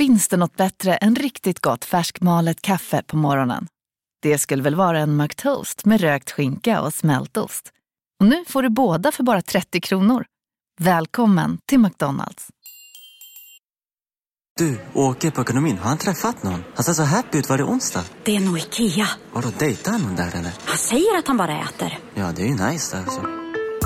Finns det något bättre än riktigt gott färskmalet kaffe på morgonen? Det skulle väl vara en McToast med rökt skinka och smältost. Och nu får du båda för bara 30 kronor. Välkommen till McDonalds. Du, åker på ekonomin. Har han träffat någon? Han ser så happy ut. Var det onsdag? Det är nog Ikea. Har du dejtat någon där eller? Han säger att han bara äter. Ja, det är ju nice alltså.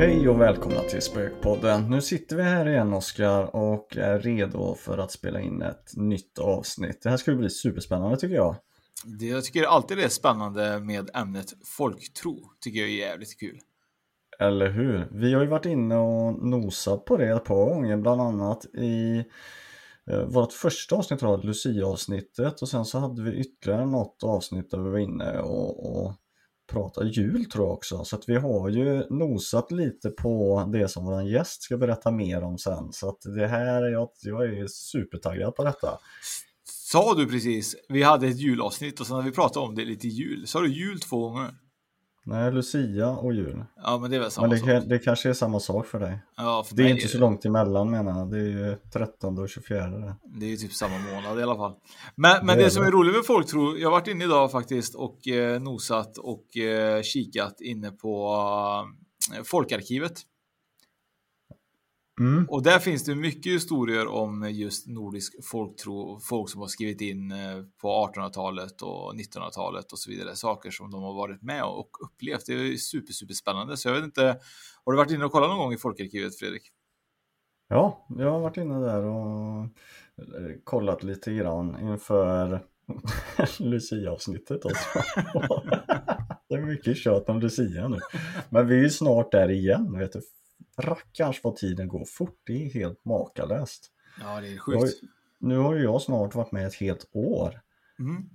Hej och välkomna till Spökpodden. Nu sitter vi här igen Oskar och är redo för att spela in ett nytt avsnitt. Det här ska bli superspännande tycker jag. Det, jag tycker alltid det är spännande med ämnet folktro. Tycker jag är jävligt kul. Eller hur? Vi har ju varit inne och nosat på det ett par gånger, bland annat i eh, vårt första avsnitt var Lucia-avsnittet och sen så hade vi ytterligare något avsnitt där vi var inne och, och prata jul tror jag också. Så att vi har ju nosat lite på det som vår gäst ska berätta mer om sen. Så att det här, jag, jag är supertaggad på detta. Sa du precis, vi hade ett julavsnitt och sen har vi pratat om det lite jul. Sa du jul två gånger? Nej, Lucia och jul. Ja, men det är väl samma men det, sak. det kanske är samma sak för dig. Ja, för det är inte så långt emellan menar jag. Det är ju 13 och 24. Det. Är ju typ samma månad i alla fall. Men, men Det det, är som är roligt med folktro, jag har varit inne idag faktiskt och eh, nosat och eh, kikat inne på eh, Folkarkivet. Mm. Och där finns det mycket historier om just nordisk folktro, folk som har skrivit in eh, på 1800-talet och 1900-talet och så vidare, saker som de har varit med och upplevt. Det är super, super spännande. Så jag vet inte, har du varit inne och kollat någon gång i Folkarkivet, Fredrik? Ja, jag har varit inne där och eh, kollat lite grann inför Lucia-avsnittet också. det är mycket kött om Lucia nu. Men vi är ju snart där igen, vet du. Rackarns vad tiden går fort, det är helt makalöst. Ja, det är Jag, sjukt. nu har ju jag snart varit med ett helt år. Mm.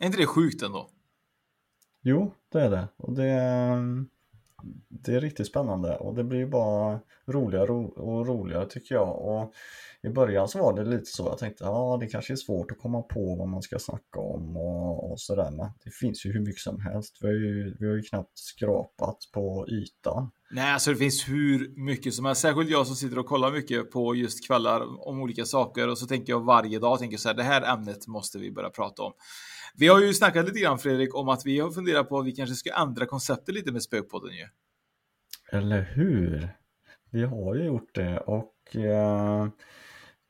Är inte det sjukt ändå? Jo, det är det. Och det, det är riktigt spännande och det blir bara roligare och roligare tycker jag. Och I början så var det lite så, jag tänkte ja det kanske är svårt att komma på vad man ska snacka om och, och sådär. Men det finns ju hur mycket som helst. Vi har ju, vi har ju knappt skrapat på ytan. Nej, alltså det finns hur mycket som helst. Särskilt jag som sitter och kollar mycket på just kvällar om olika saker och så tänker jag varje dag tänker så här, det här ämnet måste vi börja prata om. Vi har ju snackat lite grann Fredrik om att vi har funderat på att vi kanske ska ändra konceptet lite med Spökpodden ju. Eller hur? Vi har ju gjort det och eh,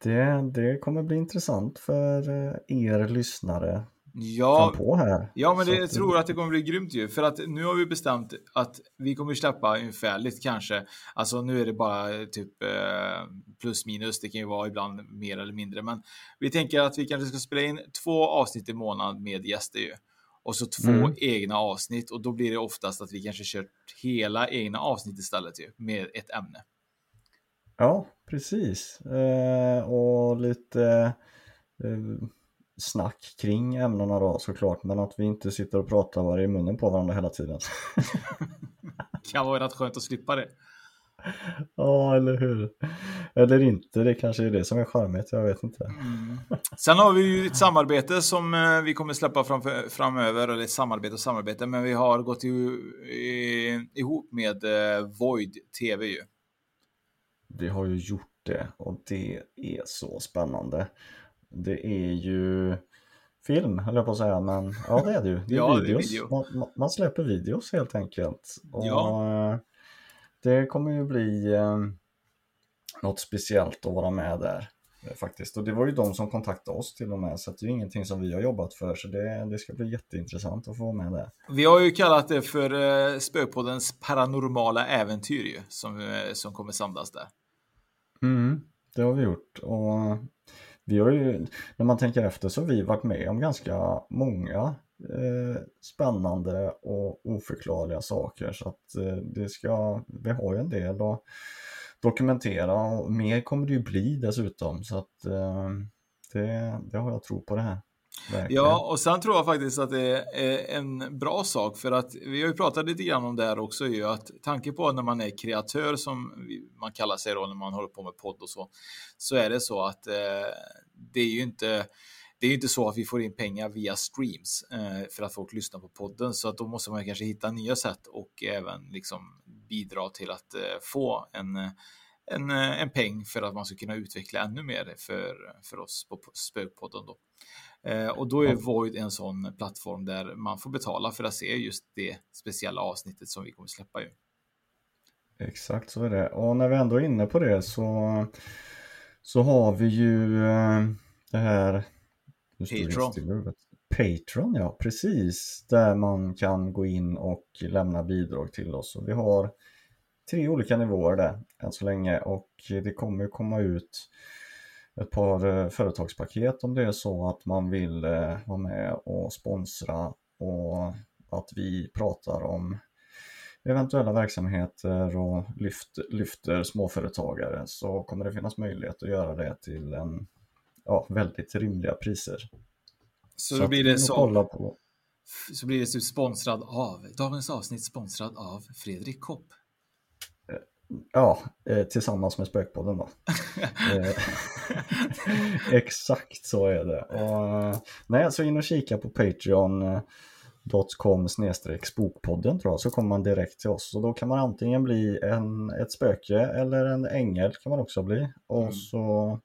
det, det kommer bli intressant för eh, er lyssnare Ja, på här. ja men det, jag tror att det kommer bli grymt ju. För att nu har vi bestämt att vi kommer släppa ungefärligt kanske. Alltså nu är det bara typ eh, plus minus. Det kan ju vara ibland mer eller mindre. Men vi tänker att vi kanske ska spela in två avsnitt i månaden med gäster ju. Och så två Mm. egna avsnitt. Och då blir det oftast att vi kanske kör hela egna avsnitt istället ju. Med ett ämne. Ja, precis. Eh, och lite eh, snack kring ämnena då såklart, men att vi inte sitter och pratar var i munnen på varandra hela tiden. Kan vara rätt skönt att slippa det. Ja, eller hur? Eller inte, det kanske är det som är charmigt, jag vet inte. Mm. Sen har vi ju ett samarbete som eh, vi kommer släppa framför, framöver, eller samarbete och samarbete, men vi har gått eh, ihop med eh, Void TV ju. Vi har ju gjort det och det är så spännande. Det är ju film, höll jag på att säga, men ja det är det ju. Det är Ja, det är videos. video. Man, man- man släpper videos helt enkelt. Och Ja. eh, Det kommer ju bli eh, något speciellt att vara med där. Eh, faktiskt. Och det var ju de som kontaktade oss till och med, så det är ingenting som vi har jobbat för, så det, det ska bli jätteintressant att få vara med där. Vi har ju kallat det för eh, Spökpoddens paranormala äventyr ju, som, eh, som kommer samlas där. Mm, det har vi gjort. Och vi har ju, när man tänker efter så har vi varit med om ganska många eh, spännande och oförklarliga saker. Så att eh, det ska, vi har ju en del att dokumentera och mer kommer det ju bli dessutom. Så att eh, det, det har jag tro på det här. Verkligen. Ja, och sen tror jag faktiskt att det är en bra sak för att vi har ju pratat lite grann om det här också ju att tanke på när man är kreatör som man kallar sig då när man håller på med podd och så, så är det så att eh, det är ju inte det är inte så att vi får in pengar via streams eh, för att folk lyssnar på podden, så att då måste man kanske hitta nya sätt och även liksom bidra till att eh, få en, en, en peng för att man ska kunna utveckla ännu mer för, för oss på Spökpodden. Då. Eh, och då är Void en sån plattform där man får betala för att se just det speciella avsnittet som vi kommer släppa ju. Exakt så är det. Och när vi ändå är inne på det så, så har vi ju eh, det här Patreon. Patreon, ja precis. Där man kan gå in och lämna bidrag till oss. Och vi har tre olika nivåer där än så länge och det kommer komma ut ett par eh, företagspaket om det är så att man vill eh, vara med och sponsra och att vi pratar om eventuella verksamheter och lyft, lyfter småföretagare så kommer det finnas möjlighet att göra det till en, ja, väldigt rimliga priser. Så, så blir det så, kolla på. så blir det sponsrad av, dagens avsnitt sponsrad av Fredrik Kopp. Ja, eh, tillsammans med Spökpodden då. Eh, exakt så är det. Och, nej, så in och kika på patreon.com spokpodden tror jag, så kommer man direkt till oss. Och då kan man antingen bli en, ett spöke eller en ängel kan man också bli. Och mm. så,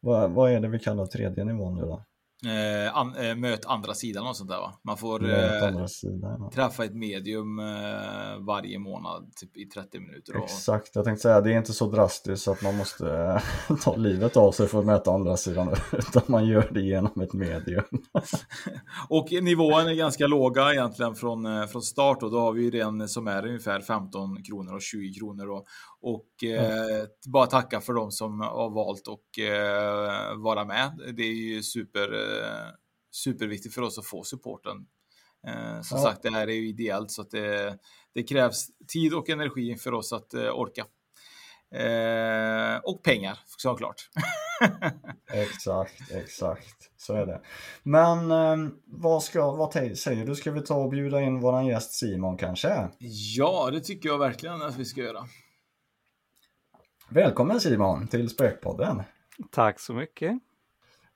vad, vad är det vi kallar tredje nivån nu då? Eh, an, eh, möt andra sidan och sånt där va? Man får eh, sidan, ja. träffa ett medium eh, varje månad typ i 30 minuter. Och... Exakt, jag tänkte säga det är inte så drastiskt att man måste eh, ta livet av sig för att möta andra sidan utan man gör det genom ett medium. och nivån är ganska låga egentligen från, eh, från start och då har vi ju den som är ungefär 15 kronor och 20 kronor och, och mm. bara tacka för de som har valt att vara med. Det är ju super Eh, superviktigt för oss att få supporten. Eh, som ja. sagt, det här är ju ideellt så att det, det krävs tid och energi för oss att eh, orka. och pengar såklart. exakt, exakt. Så är det. Men vad, ska, vad säger du? Ska vi ta och bjuda in våran gäst Simon kanske? Ja, det tycker jag verkligen att vi ska göra. Välkommen Simon till Spökpodden. Tack så mycket.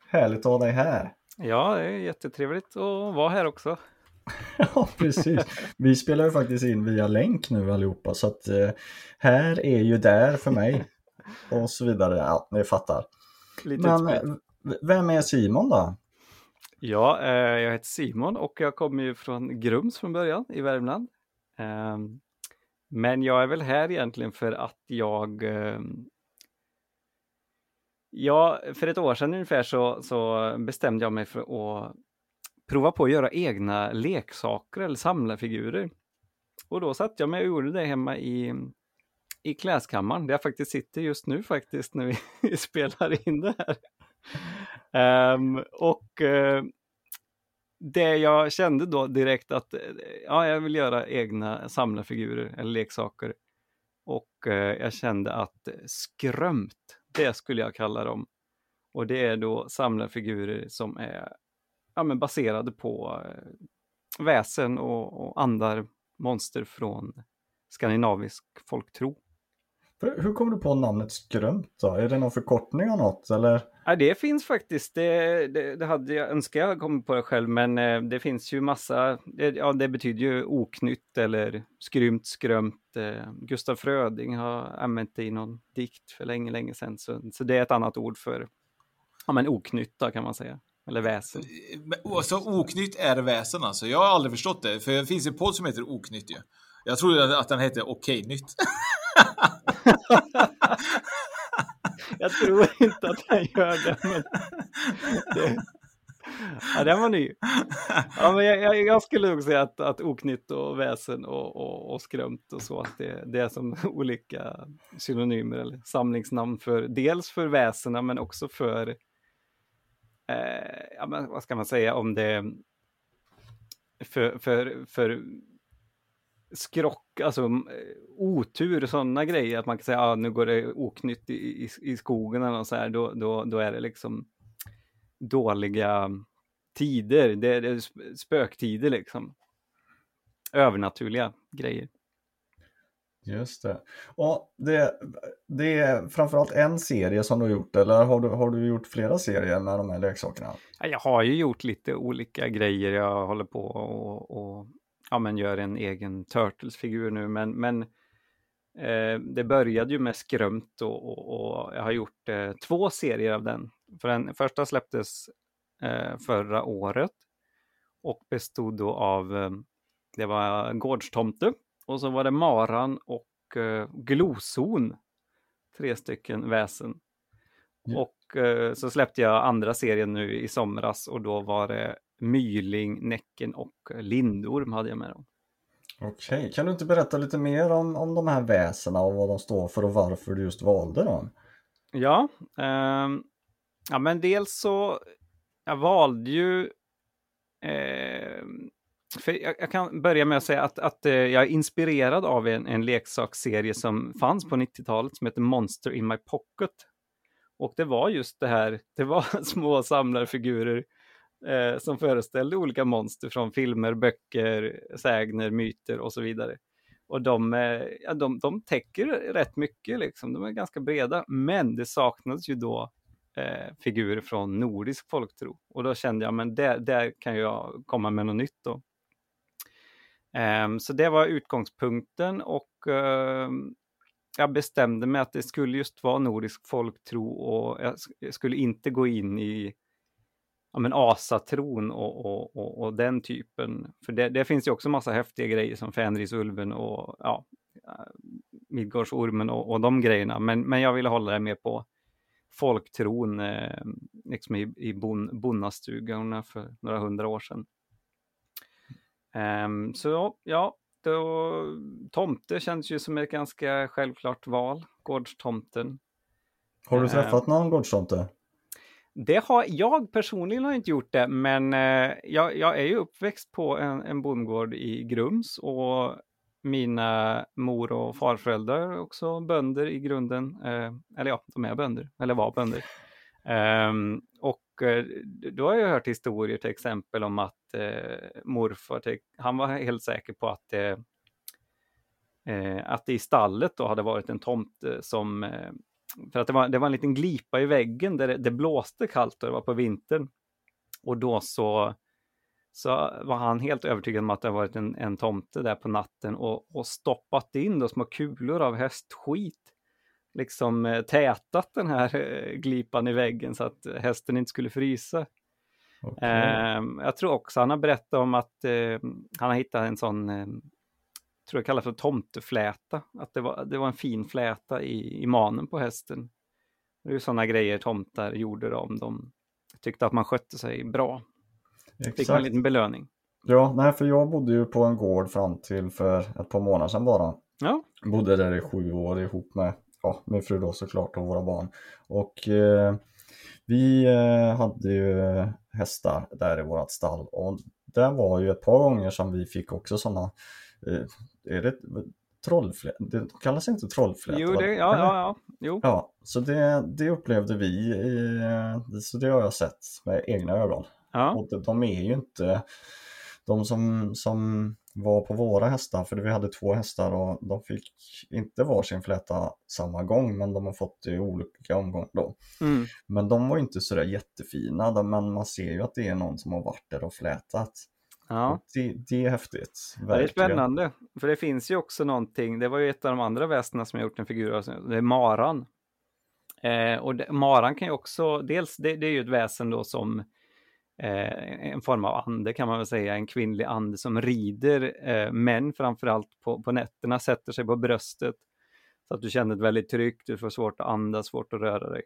Härligt att ha dig här. Ja, det är jättetrevligt att vara här också. ja, precis. Vi spelar ju faktiskt in via länk nu allihopa, så att eh, här är ju där för mig. Och så vidare. Ja, ni fattar. Lite Men vem är Simon då? Ja, eh, jag heter Simon och jag kommer ju från Grums från början i Värmland. Eh, men jag är väl här egentligen för att jag ehm, Ja, för ett år sedan ungefär så, så bestämde jag mig för att prova på att göra egna leksaker eller samlarfigurer. Och då satt jag mig och gjorde det hemma i, i kläskammaren, där jag faktiskt sitter just nu faktiskt när vi spelar in det här. Um, och uh, det jag kände då direkt att eh, ja, jag vill göra egna samlarfigurer eller leksaker. Och eh, jag kände att skrömt det skulle jag kalla dem. Och det är då samlarfigurer som är ja, men baserade på eh, väsen och, och andar, monster från skandinavisk folktro. Hur kom du på namnet Skrömt då? Är det någon förkortning av något eller? Ja, det finns faktiskt. Det, det, det hade jag önskat jag kommit på det själv, men eh, det finns ju massa. Det, ja, det betyder ju oknytt eller skrymt, skrömt. Eh, Gustaf Fröding har använt det i någon dikt för länge, länge sedan, så, så det är ett annat ord för ja, men oknytta kan man säga. Eller väsen. Så oknytt är väsen alltså? Jag har aldrig förstått det, för det finns en podd som heter Oknytt ju. Jag trodde att den hette Okej-nytt. jag tror inte att den gör det. Men det ja, den var ny. Ja, men jag, jag, jag skulle nog säga att, att oknytt och väsen och, och, och skrömt och så, att det, det är som olika synonymer eller samlingsnamn för dels för väsena men också för, eh, ja, men vad ska man säga om det, för, för, för skrock, alltså otur, sådana grejer, att man kan säga att ah, nu går det oknytt i, i, i skogen eller så här, då, då, då är det liksom dåliga tider, det är, det är spöktider liksom. Övernaturliga grejer. Just det. Och det, det är framförallt en serie som du har gjort, eller har du, har du gjort flera serier med de här leksakerna? Jag har ju gjort lite olika grejer. Jag håller på och, och ja, men gör en egen Turtles-figur nu, men, men eh, det började ju med Skrömt och, och, och jag har gjort eh, två serier av den. För den första släpptes eh, förra året och bestod då av, eh, det var Gårdstomte och så var det Maran och eh, Gloson. Tre stycken väsen. Ja. Och eh, så släppte jag andra serien nu i somras och då var det Myling, Näcken och Lindorm hade jag med dem. Okej, okay. kan du inte berätta lite mer om, om de här väsena och vad de står för och varför du just valde dem? Ja, eh, ja men dels så jag valde ju eh, för jag, jag, kan börja med att säga att, att eh, jag är inspirerad av en, en leksaksserie som fanns på 90-talet som heter Monster in my pocket. Och det var just det här, det var små samlarfigurer eh, som föreställde olika monster från filmer, böcker, sägner, myter och så vidare. Och de, eh, ja, de, de täcker rätt mycket, liksom. de är ganska breda, men det saknades ju då eh, figurer från nordisk folktro. Och då kände jag, men där, där kan jag komma med något nytt då. Eh, så det var utgångspunkten och eh, jag bestämde mig att det skulle just vara nordisk folktro och jag skulle inte gå in i ja, men asatron och, och, och, och, den typen. För det, det, finns ju också massa häftiga grejer som Fenrisulven och ja, Midgårdsormen och, och de grejerna. Men, men jag ville hålla det mer på folktron eh, liksom i, i bon, bonnastugorna för några hundra år sedan. Um, så ja, då, tomte känns ju som ett ganska självklart val, gårdstomten. Har du träffat uh, någon gårdstomte? Det har jag personligen har inte gjort det, men eh, jag, jag, är ju uppväxt på en, en bondgård i Grums och mina mor och farföräldrar är också bönder i grunden. Eh, eller ja, de är bönder, eller var bönder. Ehm, och eh, då har jag hört historier till exempel om att morfar, han var helt säker på att det, att det i stallet då hade varit en tomt som, för att det var, det var en liten glipa i väggen där det, det blåste kallt och det var på vintern. Och då så så var han helt övertygad om att det varit en, en tomte där på natten och, och stoppat in då små kulor av hästskit. Liksom eh, tätat den här eh, glipan i väggen så att hästen inte skulle frysa. Okay. Eh, jag tror också han har berättat om att eh, han har hittat en sån, eh, tror jag kallar för tomtefläta, att det var, det var en fin fläta i, i manen på hästen. Det är sådana grejer tomtar gjorde om de tyckte att man skötte sig bra. Exakt. Fick man en liten belöning. Ja, nej, för jag bodde ju på en gård fram till för ett par månader sedan bara. Ja. Bodde där i sju år ihop med ja, min fru då såklart och våra barn. Och eh, vi eh, hade ju hästar där i vårat stall och det var ju ett par gånger som vi fick också sådana, är det trollflätor? Det kallas inte trollflätor? Jo, det, ja, ja, ja, jo. Ja, så det, det upplevde vi, i, så det har jag sett med egna ögon. Ja. Och de är ju inte de som, som var på våra hästar, för vi hade två hästar och de fick inte varsin fläta samma gång men de har fått det i olika omgångar då. Mm. Men de var inte sådär jättefina, men man ser ju att det är någon som har varit där och flätat. Ja. Det, det, är häftigt. Verkligen. Det är spännande, för det finns ju också någonting, det var ju ett av de andra väsena som jag gjort en figur av, det är maran. Eh, och det, maran kan ju också, dels det, det är ju ett väsen då som eh, en form av ande kan man väl säga, en kvinnlig ande som rider eh, män framförallt på, på nätterna, sätter sig på bröstet Så att du känner ett väldigt tryck, du får svårt att andas, svårt att röra dig.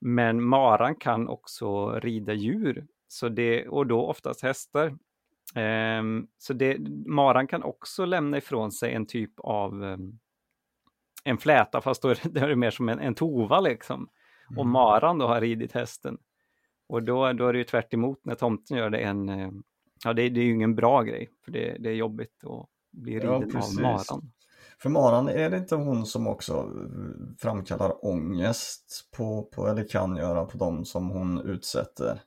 Men maran kan också rida djur, så det, och då oftast hästar. Um, så det, maran kan också lämna ifrån sig en typ av um, en fläta, fast då är det, då är det mer som en, en tova liksom. Mm. Och maran då har ridit hästen. Och då, då är det ju tvärt när tomten gör det en, ja det, det är ju ingen bra grej, för det, det är jobbigt att bli riden ja, av maran. För maran, är det inte hon som också framkallar ångest på, på, eller kan göra på dem som hon utsätter?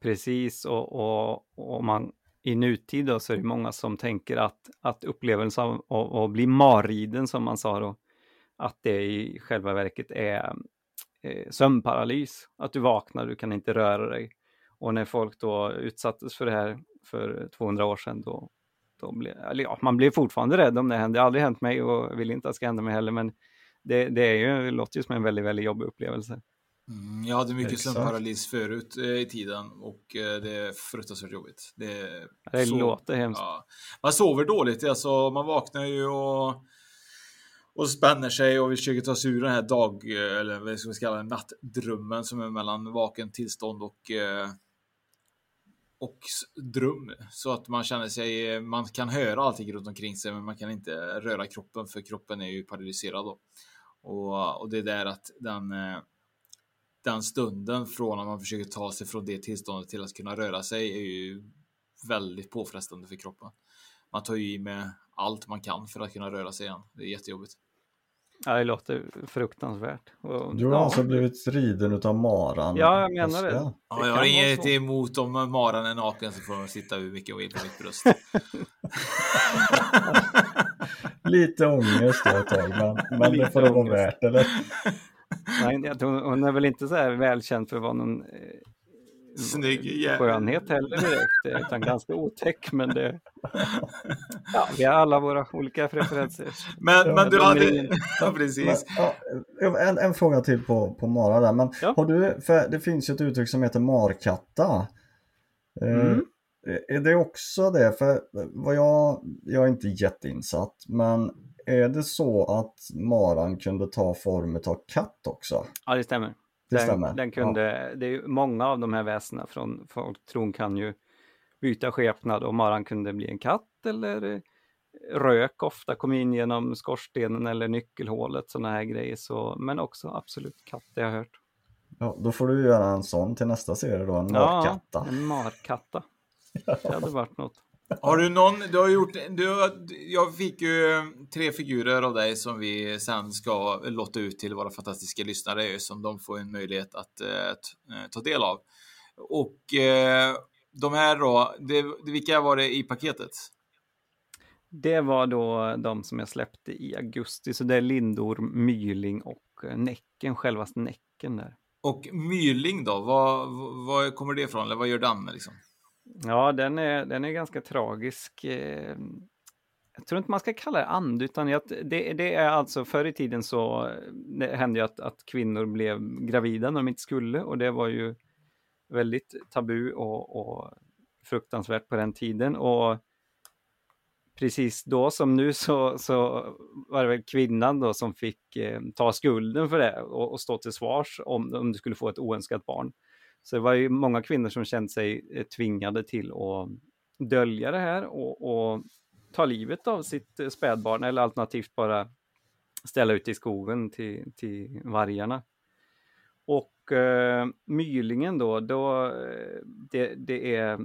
Precis, och, och, och man, i nutid då, så är det många som tänker att, att upplevelsen av, av att bli marriden, som man sa då, att det i själva verket är eh, sömnparalys. Att du vaknar, du kan inte röra dig. Och när folk då utsattes för det här för 200 år sedan, då, då blev, eller ja, man blev fortfarande rädd om det händer. Det har aldrig hänt mig och vill inte att det ska hända mig heller, men det, det, är ju, det låter ju som en väldigt, väldigt jobbig upplevelse. Mm, jag hade mycket sömnparalys förut eh, i tiden och eh, det är fruktansvärt jobbigt. Det, det så, låter hemskt. Ja. Man sover dåligt, alltså man vaknar ju och och spänner sig och vi försöker ta sig ur den här dag eller vad ska vi kalla det, nattdrömmen som är mellan vaken tillstånd och eh, och dröm så att man känner sig. Man kan höra allting runt omkring sig, men man kan inte röra kroppen för kroppen är ju paralyserad då. Och, och det är där att den eh, den stunden från att man försöker ta sig från det tillståndet till att kunna röra sig är ju väldigt påfrestande för kroppen. Man tar ju i med allt man kan för att kunna röra sig igen. Det är jättejobbigt. Ja, det låter fruktansvärt. Och, du har ja. alltså blivit riden utav maran? Ja, jag menar det. Ja, jag har inget emot om maran är naken så får de sitta hur mycket vill på mitt bröst. Lite ångest då ett tag, men, men det får det vara värt, eller? Nej, hon är väl inte så här välkänd för att vara någon eh, Snygg yeah. skönhet heller direkt, utan ganska otäck. Men det, ja, vi har alla våra olika preferenser. Men, ja, men du hade... Ja, precis. Men, ja, en, en fråga till på, på Mara där. Men ja. har du, för det finns ju ett uttryck som heter markatta. Eh, mm. Är det också det? För vad jag, jag är inte jätteinsatt, men är det så att maran kunde ta form av katt också? Ja, det stämmer. Det den, stämmer. Den kunde, ja. det är många av de här väsena från folktron kan ju byta skepnad och maran kunde bli en katt eller rök ofta kom in genom skorstenen eller nyckelhålet, sådana här grejer. Så, men också absolut katt, det har jag hört. Ja, då får du göra en sån till nästa serie då, en markatta. Ja, en markatta. Det hade varit något. Har du någon, du har gjort, du jag fick ju tre figurer av dig som vi sen ska låta ut till våra fantastiska lyssnare som de får en möjlighet att eh, eh, ta del av. Och eh, de här då, det, vilka var det i paketet? Det var då de som jag släppte i augusti, så det är Lindor, Myling och eh, Näcken, självaste Näcken där. Och Myling då, vad, vad kommer det ifrån, eller vad gör den liksom? Ja, den är, den är ganska tragisk. Eh, jag tror inte man ska kalla det and, utan det, det är alltså förr i tiden så det hände ju att, att kvinnor blev gravida när de inte skulle och det var ju väldigt tabu och, och fruktansvärt på den tiden. Och precis då som nu så, så var det väl kvinnan då som fick eh, ta skulden för det och, och, stå till svars om, om du skulle få ett oönskat barn. Så det var ju många kvinnor som kände sig eh, tvingade till att dölja det här och, och ta livet av sitt eh, spädbarn eller alternativt bara ställa ut i skogen till, till vargarna. Och eh, mylingen då, då eh, det, det är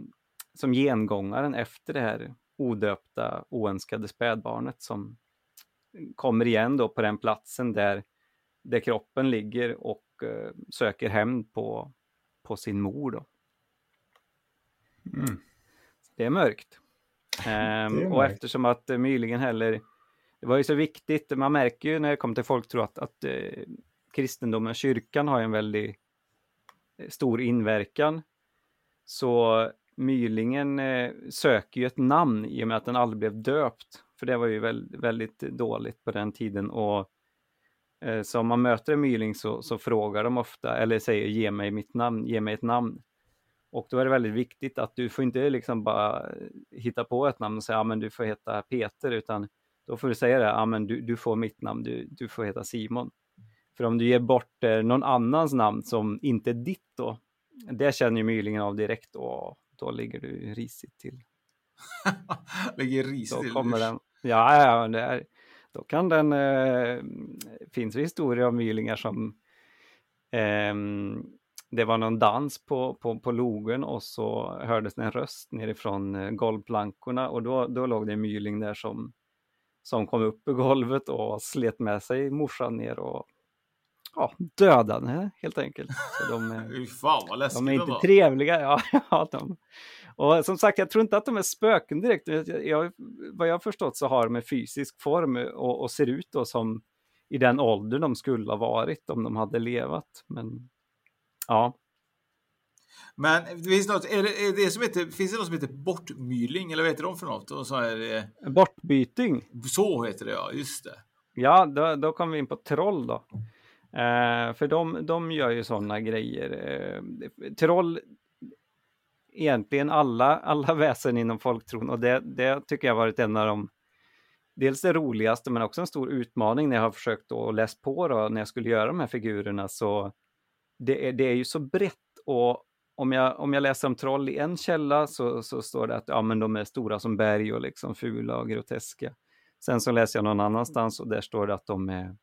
som gengångaren efter det här odöpta oönskade spädbarnet som kommer igen då på den platsen där, där kroppen ligger och eh, söker hämnd på, på sin mor. Då. Mm. Det är mörkt. Ehm, det är och eftersom att uh, Mylingen heller, det var ju så viktigt, man märker ju när det kommer till folktro att, att uh, kristendomen, kyrkan har en väldigt uh, stor inverkan. Så Mylingen uh, söker ju ett namn i och med att den aldrig blev döpt. För det var ju väldigt, väldigt dåligt på den tiden och Eh, så om man möter en myling så, så, frågar de ofta, eller säger ge mig mitt namn, ge mig ett namn. Och då är det väldigt viktigt att du får inte liksom bara hitta på ett namn och säga, ja men du får heta Peter, utan då får du säga det, ja men du, du får mitt namn, du, du får heta Simon. För om du ger bort eh, någon annans namn som inte är ditt då, det känner ju mylingen av direkt och då ligger du risigt till. ligger risigt då till? Kommer den, ja, ja det är, då kan den, eh, finns det historier om mylingar som eh, det var någon dans på, på, på logen och så hördes det en röst nerifrån eh, golvplankorna och då, då låg det en myling där som, som kom upp ur golvet och slet med sig morsan ner och ja, dödade helt enkelt. Så de, är, Fan vad läskigt de är inte trevliga. Ja, ja, de, och som sagt, jag tror inte att de är spöken direkt. Jag, vad jag har förstått så har de en fysisk form och, och ser ut då som i den ålder de skulle ha varit om de hade levat. Men ja. Men finns det, något, är det, är det som heter, finns det något som heter bortmyling eller vad heter de för något? Och så är det... Bortbyting. Så heter det ja, just det. Ja, då, då kommer vi in på troll då. Eh, för de, de gör ju sådana grejer. Eh, troll, egentligen alla, alla väsen inom folktron och det, det tycker jag har varit en av de dels det roligaste men också en stor utmaning när jag har försökt att läsa på då, när jag skulle göra de här figurerna så det är, det är ju så brett och om jag, om jag läser om troll i en källa så, så står det att ja, men de är stora som berg och liksom fula och groteska. Sen så läser jag någon annanstans och där står det att de är,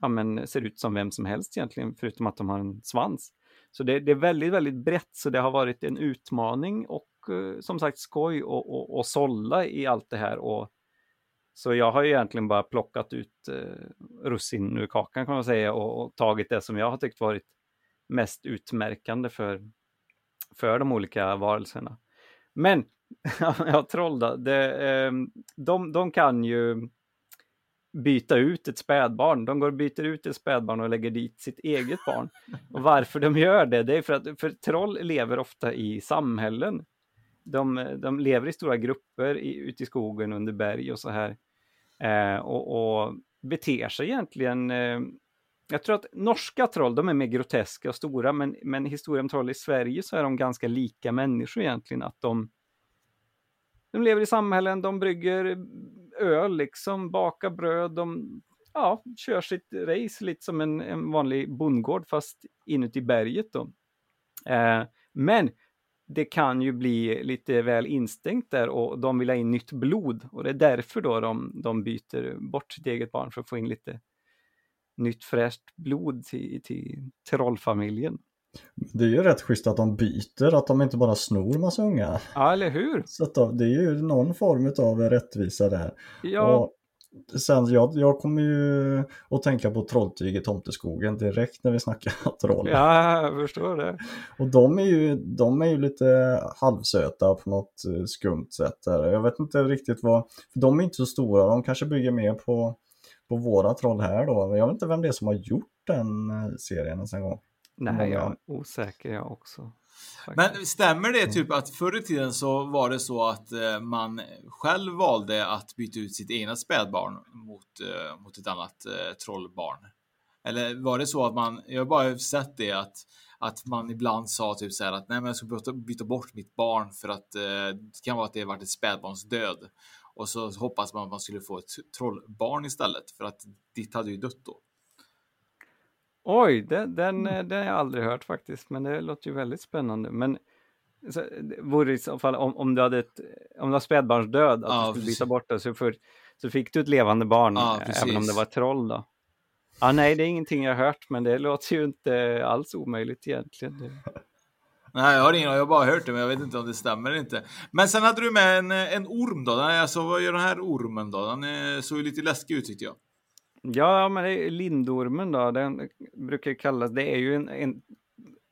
ja, men ser ut som vem som helst egentligen, förutom att de har en svans. Så det, det är väldigt, väldigt brett, så det har varit en utmaning och eh, som sagt skoj och, och, och sålla i allt det här. Och, så jag har ju egentligen bara plockat ut eh, russin ur kakan kan man säga och, och, tagit det som jag har tyckt varit mest utmärkande för, för de olika varelserna. Men, ja, troll då, det, eh, de, de kan ju byta ut ett spädbarn. De går och byter ut ett spädbarn och lägger dit sitt eget barn. Och varför de gör det, det är för att för troll lever ofta i samhällen. De, de lever i stora grupper i, ute i skogen under berg och så här. Eh, och, och beter sig egentligen eh, jag tror att norska troll, de är mer groteska och stora, men, men historien om troll i Sverige så är de ganska lika människor egentligen. Att de, de lever i samhällen, de brygger öl, liksom, bakar bröd, de ja, kör sitt race lite som en, en vanlig bondgård fast inuti berget. Då. Eh, men det kan ju bli lite väl instängt där och de vill ha in nytt blod och det är därför då de, de byter bort sitt eget barn för att få in lite nytt fräscht blod till, till trollfamiljen. Det är ju rätt schysst att de byter, att de inte bara snor massa unga. Ja, eller hur? Så då, det är ju någon form av rättvisa där. Ja. Och sen, jag, jag kommer ju att tänka på Trolltyg i Tomteskogen direkt när vi snackar troll. Ja, jag förstår det. Och de är ju, de är ju lite halvsöta på något eh, skumt sätt. Där. Jag vet inte riktigt vad, för de är inte så stora, de kanske bygger mer på, på våra troll här då. Jag vet inte vem det är som har gjort den eh, serien ens en gång. Nej, jag är osäker jag också. Men stämmer det typ att förr i tiden så var det så att eh, man själv valde att byta ut sitt egna spädbarn mot, eh, mot ett annat eh, trollbarn? Eller var det så att man, jag har bara sett det att, att man ibland sa typ så här att nej men jag ska byta, byta bort mitt barn för att eh, det kan vara att det varit ett spädbarns död. Och så hoppas man att man skulle få ett trollbarn istället för att ditt hade ju dött då. Oj, den, den, den har jag aldrig hört faktiskt, men det låter ju väldigt spännande. Men så, vore i så fall om, om du hade ett, om du har spädbarnsdöd, att Ja, du skulle precis. byta bort det, så, för, så fick du ett levande barn, Ja, eh, även om det var ett troll då. Ja, nej, det är ingenting jag har hört, men det låter ju inte alls omöjligt egentligen. Nej, jag har ingen jag har bara hört det, men jag vet inte om det stämmer eller inte. Men sen hade du med en, en orm då. Den- Alltså, vad gör den här ormen då? Den eh, såg ju lite läskig ut tyckte jag. Ja, men det är lindormen då, den brukar kallas, det är ju en, en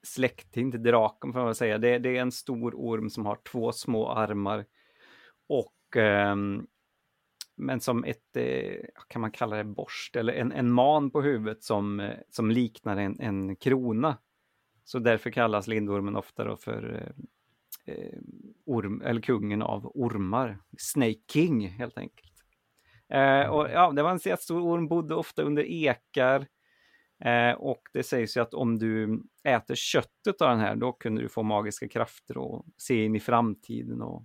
släkting till draken får man väl säga. Det, det är en stor orm som har två små armar och eh, men som ett, eh, kan man kalla det borst, eller en, en man på huvudet som, eh, som liknar en, en krona. Så därför kallas lindormen ofta då för eh, eh orm, eller kungen av ormar. Snake King helt enkelt. Eh, och, ja, det var en jättestor bodde ofta under ekar. Eh, och det sägs ju att om du äter köttet av den här, då kunde du få magiska krafter och se in i framtiden och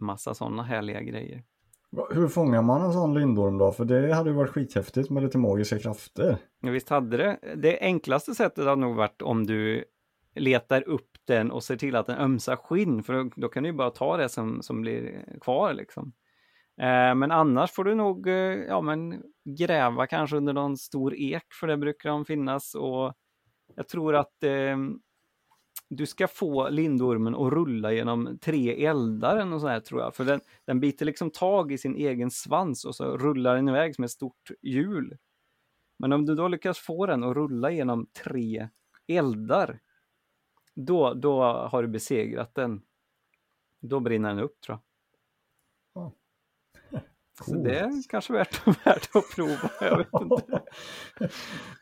massa sådana härliga grejer. Hur fångar man en sån lindorm då? För det hade ju varit skithäftigt med lite magiska krafter. Ja, visst hade det. Det enklaste sättet hade nog varit om du letar upp den och ser till att den ömsar skinn, för då, då kan du ju bara ta det som, som blir kvar liksom. Eh, men annars får du nog eh, ja, men gräva kanske under någon stor ek, för det brukar de finnas. Och jag tror att eh, du ska få lindormen att rulla genom tre eldar och så här, tror jag. För den, den biter liksom tag i sin egen svans och så rullar den iväg som ett stort hjul. Men om du då lyckas få den att rulla genom tre eldar, då, då har du besegrat den. Då brinner den upp tror jag. Så det är kanske värt, värt att prova, jag vet inte.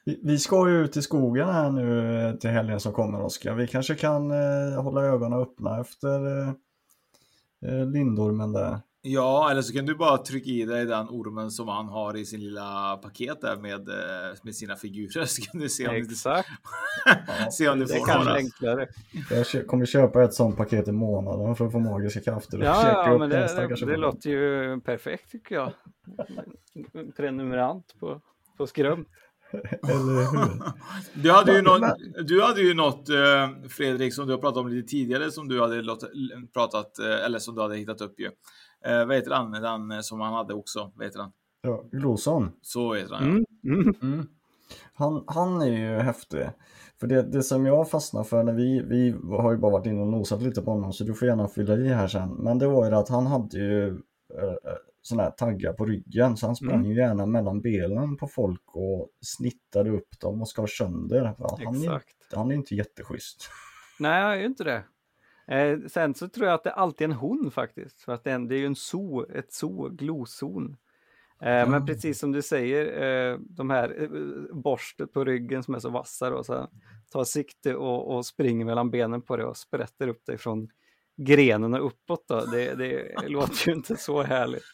Vi ska ju ut i skogen här nu till helgen som kommer Oskar. Vi kanske kan eh, hålla ögonen öppna efter eh, eh lindormen där. Ja, eller så kan du bara trycka i dig den ormen som han har i sin lilla paket där med, eh, med sina figurer. Så kan du se om Exakt. du, se om du får det är kanske enklare. Jag kommer köpa ett sånt paket i månaden för att få magiska krafter. Ja, ja men det, det, det låter ju perfekt tycker jag. Prenumerant på, på hur? Du hade ju något, du hade ju något eh, Fredrik som du har pratat om lite tidigare som du hade låt, pratat eh, eller som du hade hittat upp ju. Eh, vad heter han? Den som han hade också. Vad heter han? Ja, Gloson. Så heter han. Mm. Mm. Mm. Han, han är ju häftig. För det, det som jag fastnade för när vi, vi har ju bara varit inne och nosat lite på honom så du får gärna fylla i här sen. Men det var ju att han hade ju äh, sådana här taggar på ryggen så han sprang mm. ju gärna mellan benen på folk och snittade upp dem och skar sönder. Ja, han, är, han är inte jätteschysst. Nej, han är ju inte det. Eh, sen så tror jag att det alltid är en hon faktiskt, för att det är, ju en zoo, ett zoo, gloszon. Eh. Men precis som du säger, eh, de här eh, borstet på ryggen som är så vassa och så tar sikte och, och, springer mellan benen på det och sprätter upp dig från grenen och uppåt. Då. Det, det låter ju inte så härligt.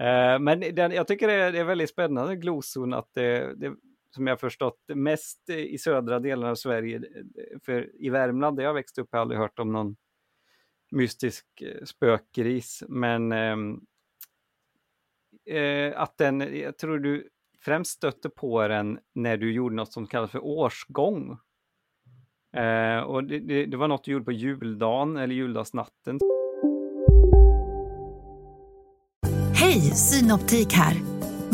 Eh, men den, jag tycker det är, det är väldigt spännande gloszon att det, det som jag förstått mest i södra delen av Sverige. Eh, för i Värmland där jag växte upp har jag aldrig hört om någon mystisk eh, spökgris. Men ehm, eh, att den, jag tror du främst stötte på den när du gjorde något som kallas för årsgång. Eh, och det, det, det, var något du gjorde på juldagen eller juldagsnatten. Hej, Synoptik här!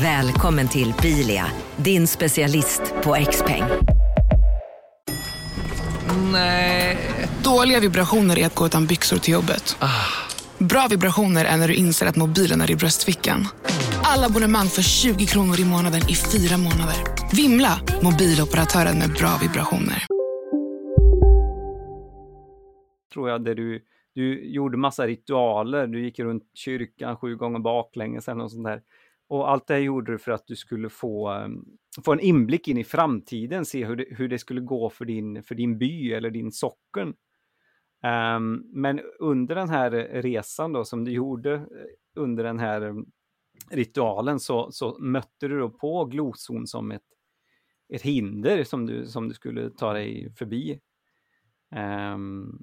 Välkommen till Bilia, din specialist på X-peng. Nej. Dåliga vibrationer är att gå utan byxor till jobbet. Ah. Bra vibrationer är när du inser att mobilen är i bröstfickan. Alla abonnemang för 20 kronor i månaden i fyra månader. Vimla! Mobiloperatören med bra vibrationer. Tror jag, där du, du gjorde massa ritualer. Du gick runt kyrkan sju gånger baklänges eller något sånt där. Och allt det här gjorde du för att du skulle få, ehm, få en inblick in i framtiden, se hur det, hur det skulle gå för din, för din by eller din socken. Um, men under den här resan då som du gjorde eh, under den här ehm, ritualen så, så mötte du då på gloson som ett, ett hinder som du, som du skulle ta dig förbi. Um,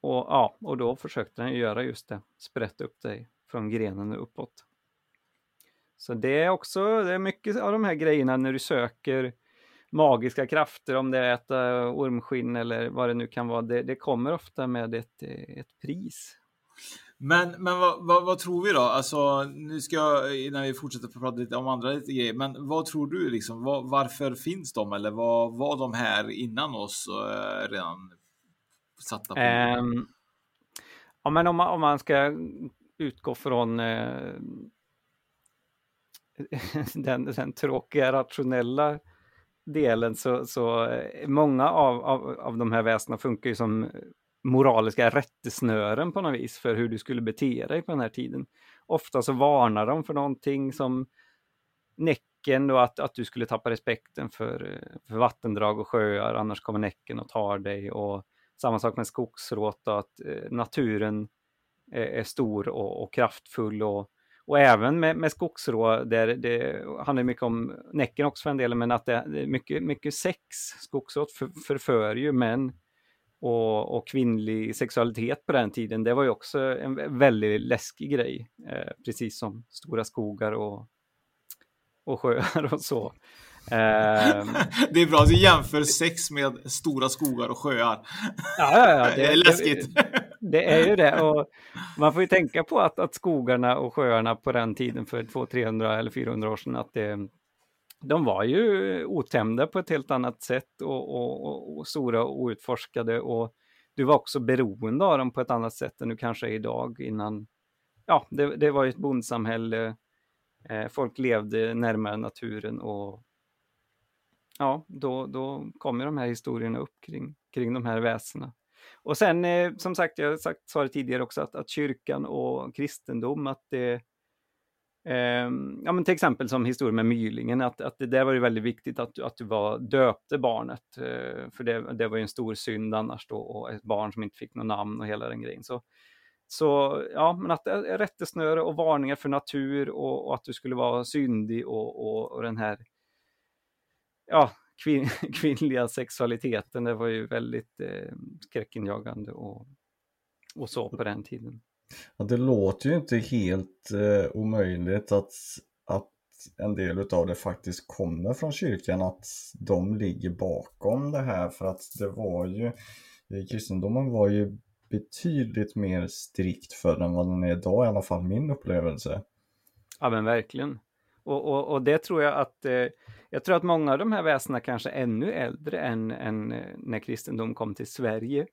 och, ja, och då försökte den göra just det, sprätta upp dig från grenen och uppåt. Så det är också, det är mycket av de här grejerna när du söker magiska krafter, om det är att äta ormskinn eller vad det nu kan vara, det, det kommer ofta med ett, ett pris. Men, men vad, vad, vad, tror vi då? Alltså, nu ska jag, innan vi fortsätter prata lite om andra lite grejer, men vad tror du liksom? Var, varför finns de eller vad var de här innan oss uh, redan satta på? Um, ja, men om man, om man ska utgå från uh, den, den tråkiga rationella delen så, så eh, många av, av, av de här väsena funkar ju som moraliska rättesnören på något vis för hur du skulle bete dig på den här tiden. Ofta så varnar de för någonting som Näcken och att, att du skulle tappa respekten för, eh, för vattendrag och sjöar, annars kommer Näcken och tar dig. Och samma sak med skogsråt, att eh, naturen är, är stor och, och, kraftfull. Och, och även med, med skogsrå, där det handlar mycket om Näcken också för en del, men att det, är mycket, mycket sex. Skogsråt för, förför ju män och, och, kvinnlig sexualitet på den tiden, det var ju också en väldigt läskig grej. Eh, precis som stora skogar och, och sjöar och så. Eh, det är bra att du jämför sex med stora skogar och sjöar. Ja, ja, ja. Det, det är läskigt. Det, det, är ju det. Och man får ju tänka på att, att skogarna och sjöarna på den tiden för 200, 300 eller 400 år sedan, att det, de var ju otämjda på ett helt annat sätt och, och, och, och stora och outforskade och du var också beroende av dem på ett annat sätt än du kanske är idag innan. Ja, det, det var ju ett bondsamhälle. Eh, folk levde närmare naturen och ja, då, då kommer de här historierna upp kring, kring de här väsena. Och sen eh, som sagt, jag har sagt, sa det tidigare också, att, att kyrkan och kristendom, att det Eh, ja, men till exempel som historien med mylingen, att, att det där var ju väldigt viktigt att, att du var döpte barnet, eh, för det, det var ju en stor synd annars då, och ett barn som inte fick något namn och hela den grejen. Så, så ja, men att eh, rättesnöre och varningar för natur och, och att du skulle vara syndig och, och, och den här ja, kvin, kvinnliga sexualiteten, det var ju väldigt eh, skräckinjagande och, och så på den tiden. Ja, det låter ju inte helt eh, omöjligt att, att en del utav det faktiskt kommer från kyrkan, att de ligger bakom det här för att det var ju, eh, kristendomen var ju betydligt mer strikt för än vad den är idag, i alla fall min upplevelse. Ja men verkligen. Och, och, och det tror jag att, eh, jag tror att många av de här väsena kanske är ännu äldre än, än eh, när kristendom kom till Sverige.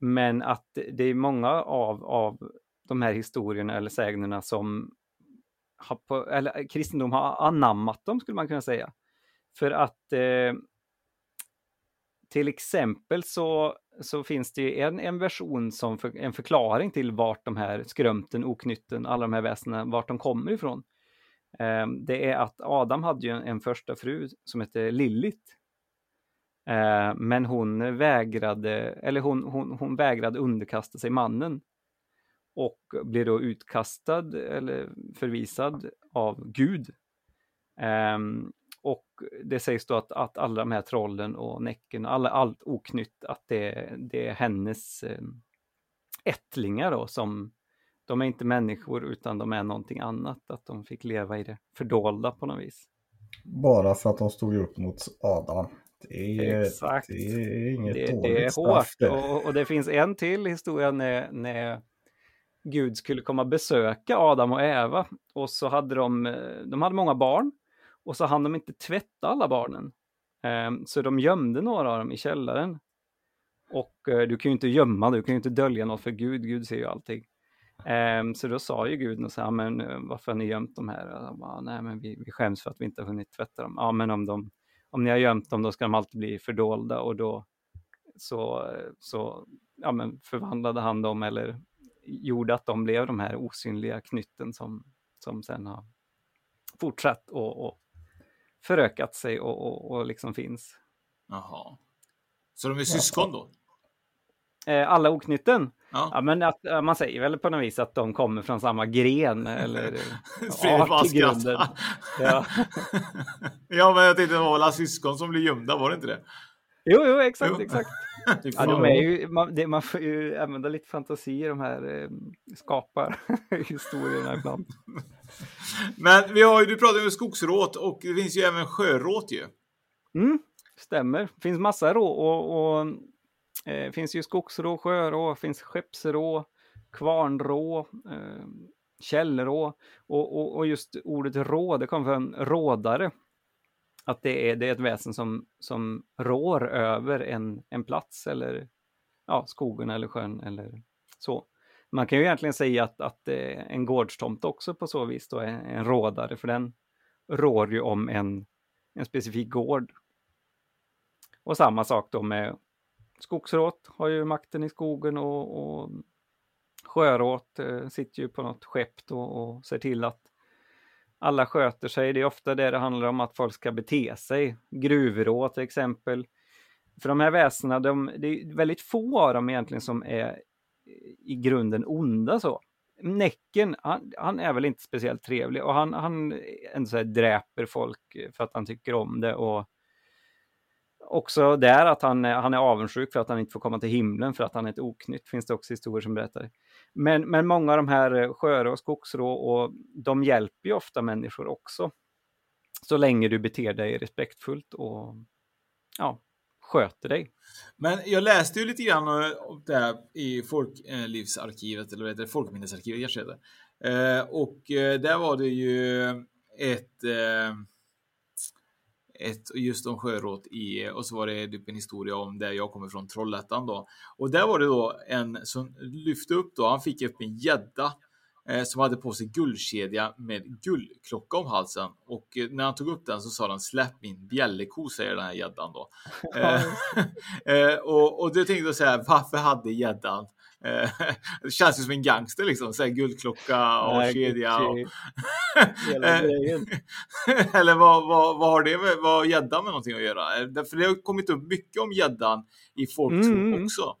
Men att det är många av, av de här historierna eller sägnerna som har på, eller eh, kristendom har anammat dem skulle man kunna säga. För att eh, till exempel så, så finns det en, en version som för, en förklaring till vart de här skrömten, oknytten, alla de här väsena, vart de kommer ifrån. Eh, det är att Adam hade ju en, en första fru som hette Lillit. Eh, men hon vägrade, eller hon, hon, hon vägrade underkasta sig mannen och blir då utkastad eller förvisad av Gud. Um, och det sägs då att, att alla de här trollen och Näcken, alla, allt oknytt, att det, det är hennes ehm, ättlingar då som, de är inte människor utan de är någonting annat, att de fick leva i det fördolda på något vis. Bara för att de stod upp mot Adam. Det är, Exakt. Det är inget det, dåligt det är hårt. Och, och, det finns en till historia när, när Gud skulle komma besöka Adam och Eva och så hade de, eh, de hade många barn och så hann de inte tvätta alla barnen. Ehm, så de gömde några av dem i källaren. Och eh, du kan ju inte gömma, du kan ju inte dölja något för Gud, Gud ser ju allting. Ehm, så då sa ju Gud och så men eh, varför har ni gömt de här? Bara, Nej, men vi, vi skäms för att vi inte har hunnit tvätta dem. Ja, men om, de, om ni har gömt dem, då ska de alltid bli fördolda och då så, så ja, men förvandlade han dem eller gjorde att de blev de här osynliga knytten som, som sen har fortsatt och, och förökat sig och, och, och liksom finns. Jaha. Så de är syskon då? Eh, alla oknytten? Ja. ja. men att, man säger väl på något vis att de kommer från samma gren eller art i ja. ja, men jag tänkte det var alla syskon som blir gömda, var det inte det? Jo, jo, exakt, jo. exakt. ja, de är ju, man, det, man får ju använda lite fantasi i de här eh, skapar historierna ibland. Men vi har ju, du pratade om skogsråt och det finns ju även sjöråt ju. Mm, stämmer. Det finns massa rå och, och eh, finns ju skogsrå, sjörå, finns skeppsrå, kvarnrå, eh, källrå och, och, och just ordet rå, det kommer från rådare att det är, det är ett väsen som, som rår över en, en plats eller ja, skogen eller sjön eller så. Man kan ju egentligen säga att, att en gårdstomt också på så vis då är en rådare, för den rår ju om en, en specifik gård. Och samma sak då med skogsråt, har ju makten i skogen och, och sjöråt eh, sitter ju på något skepp då och ser till att alla sköter sig. Det är ofta det det handlar om att folk ska bete sig. Gruvråt till exempel. För de här väsena, de, det är väldigt få av dem egentligen som är i grunden onda så. Näcken, han, han, är väl inte speciellt trevlig och han, han ändå så här, dräper folk för att han tycker om det och också där att han, han är avundsjuk för att han inte får komma till himlen för att han är ett oknytt, finns det också historier som berättar. Men, men många av de här eh, sköra och skogsrå, och de hjälper ju ofta människor också. Så länge du beter dig respektfullt och ja, sköter dig. Men jag läste ju lite grann om det här i Folklivsarkivet, eh, eller vad heter det, Folkminnesarkivet kanske heter. Eh, och eh, där var det ju ett eh, ett just om sjöråt i och så var det typ en historia om där jag kommer från Trollhättan då. Och där var det då en som lyfte upp då, han fick upp en gädda eh, som hade på sig guldkedja med guldklocka om halsen och eh, när han tog upp den så sa han släpp min bjälleko säger den här gäddan då. eh, eh och, och då tänkte jag så här, varför hade gäddan det känns ju som en gangster liksom. Så här, guldklocka och Nej, kedja. Och... Eh, eller vad, vad, vad har det med, vad gäddan med någonting att göra? Eh, för det har kommit upp mycket om gäddan i folktro mm. också.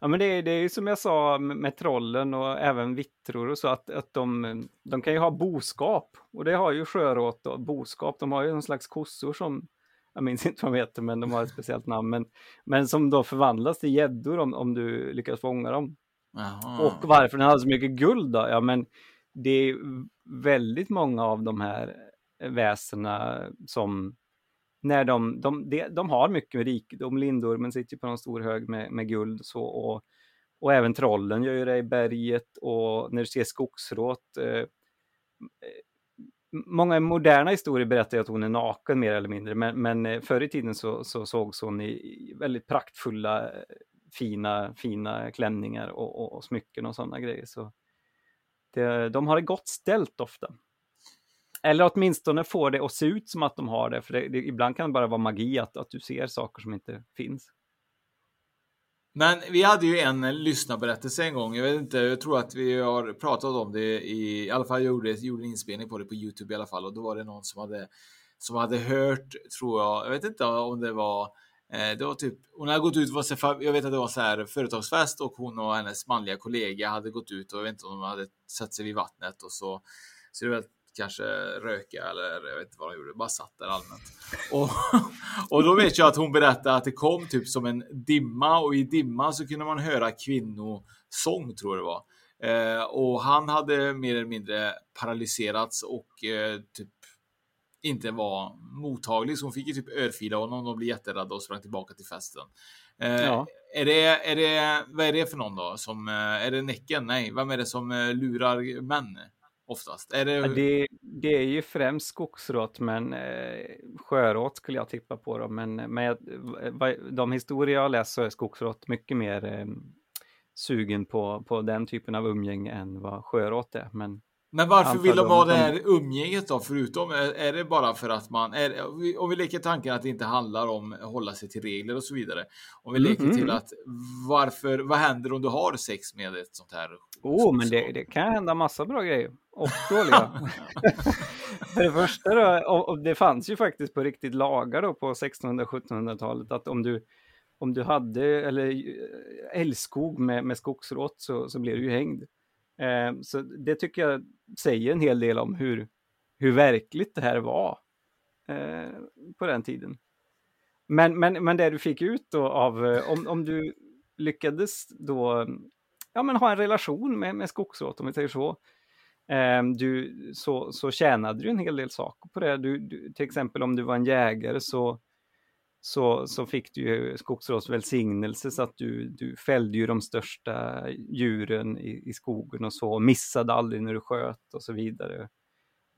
Ja men det, det är ju som jag sa med trollen och även vittror och så att, att de, de kan ju ha boskap. Och det har ju sjöråt och boskap. De har ju någon slags kossor som jag minns inte vad de heter, men de har ett speciellt namn, men, men som då förvandlas till gäddor om, om du lyckas fånga dem. Aha. Och varför den hade så mycket guld då? Ja, men det är väldigt många av de här väsena som när de, de, de, de har mycket rikedom, lindormen sitter på en stor hög med, med guld så, och, och även trollen gör ju det i berget och när du ser skogsråt eh, många moderna historier berättar att hon är naken mer eller mindre, men, men eh, förr i tiden så, så sågs hon i väldigt praktfulla, eh, fina, fina klänningar och, och, och smycken och sådana grejer. Så det, de har det gott ställt ofta. Eller åtminstone får det att se ut som att de har det, för det, det, ibland kan det bara vara magi att, att du ser saker som inte finns. Men vi hade ju en lyssnarberättelse en gång. Jag vet inte, jag tror att vi har pratat om det i, i alla fall jag gjorde, gjorde en inspelning på det på Youtube i alla fall och då var det någon som hade som hade hört, tror jag, jag vet inte om det var eh, det var typ, hon hade gått ut, jag vet att det var så här företagsfest och hon och hennes manliga kollega hade gått ut och jag vet inte om de hade satt sig vid vattnet och så så det var kanske röka eller jag vet inte vad de gjorde, bara satt där allmänt. Och, och då vet jag att hon berättade att det kom typ som en dimma och i dimman så kunde man höra kvinnosång tror jag det var. Eh, och han hade mer eller mindre paralyserats och eh, typ inte var mottaglig, så hon fick ju typ örfila honom och blev jätterädda och sprang tillbaka till festen. Eh, ja. Är det, är det, vad är det för någon då? Som, eh, är det Näcken? Nej, vem är det som eh, lurar män? Oftast? Är det... Det, det är ju främst skogsråt, men eh, sjörått skulle jag tippa på. Då. Men, men de historier jag har läst så är skogsråt mycket mer eh, sugen på, på den typen av umgänge än vad sjörått är. Men, men varför vill de ha det här umgänget då? Förutom, är, är det bara för att man, är, om vi leker tanken att det inte handlar om att hålla sig till regler och så vidare. Om vi leker mm, till mm. att varför, vad händer om du har sex med ett sånt här? Oh, men det, det kan hända massa bra grejer och dåliga. För det första då, och det fanns ju faktiskt på riktigt lagar då på 1600-1700-talet att om du, om du hade eller eh, älskog med, med skogsrått så, så blev du ju hängd. Eh, så det tycker jag säger en hel del om hur, hur verkligt det här var eh, på den tiden. Men, men, men det du fick ut då av, eh, om, om du lyckades då ja, men ha en relation med, med skogsråt, om vi säger så, eh, du, så, så tjänade du en hel del saker på det. Du, du, till exempel om du var en jägare så, så, så fick du ju skogsråds välsignelse så att du, du fällde ju de största djuren i, i skogen och så, och missade aldrig när du sköt och så vidare.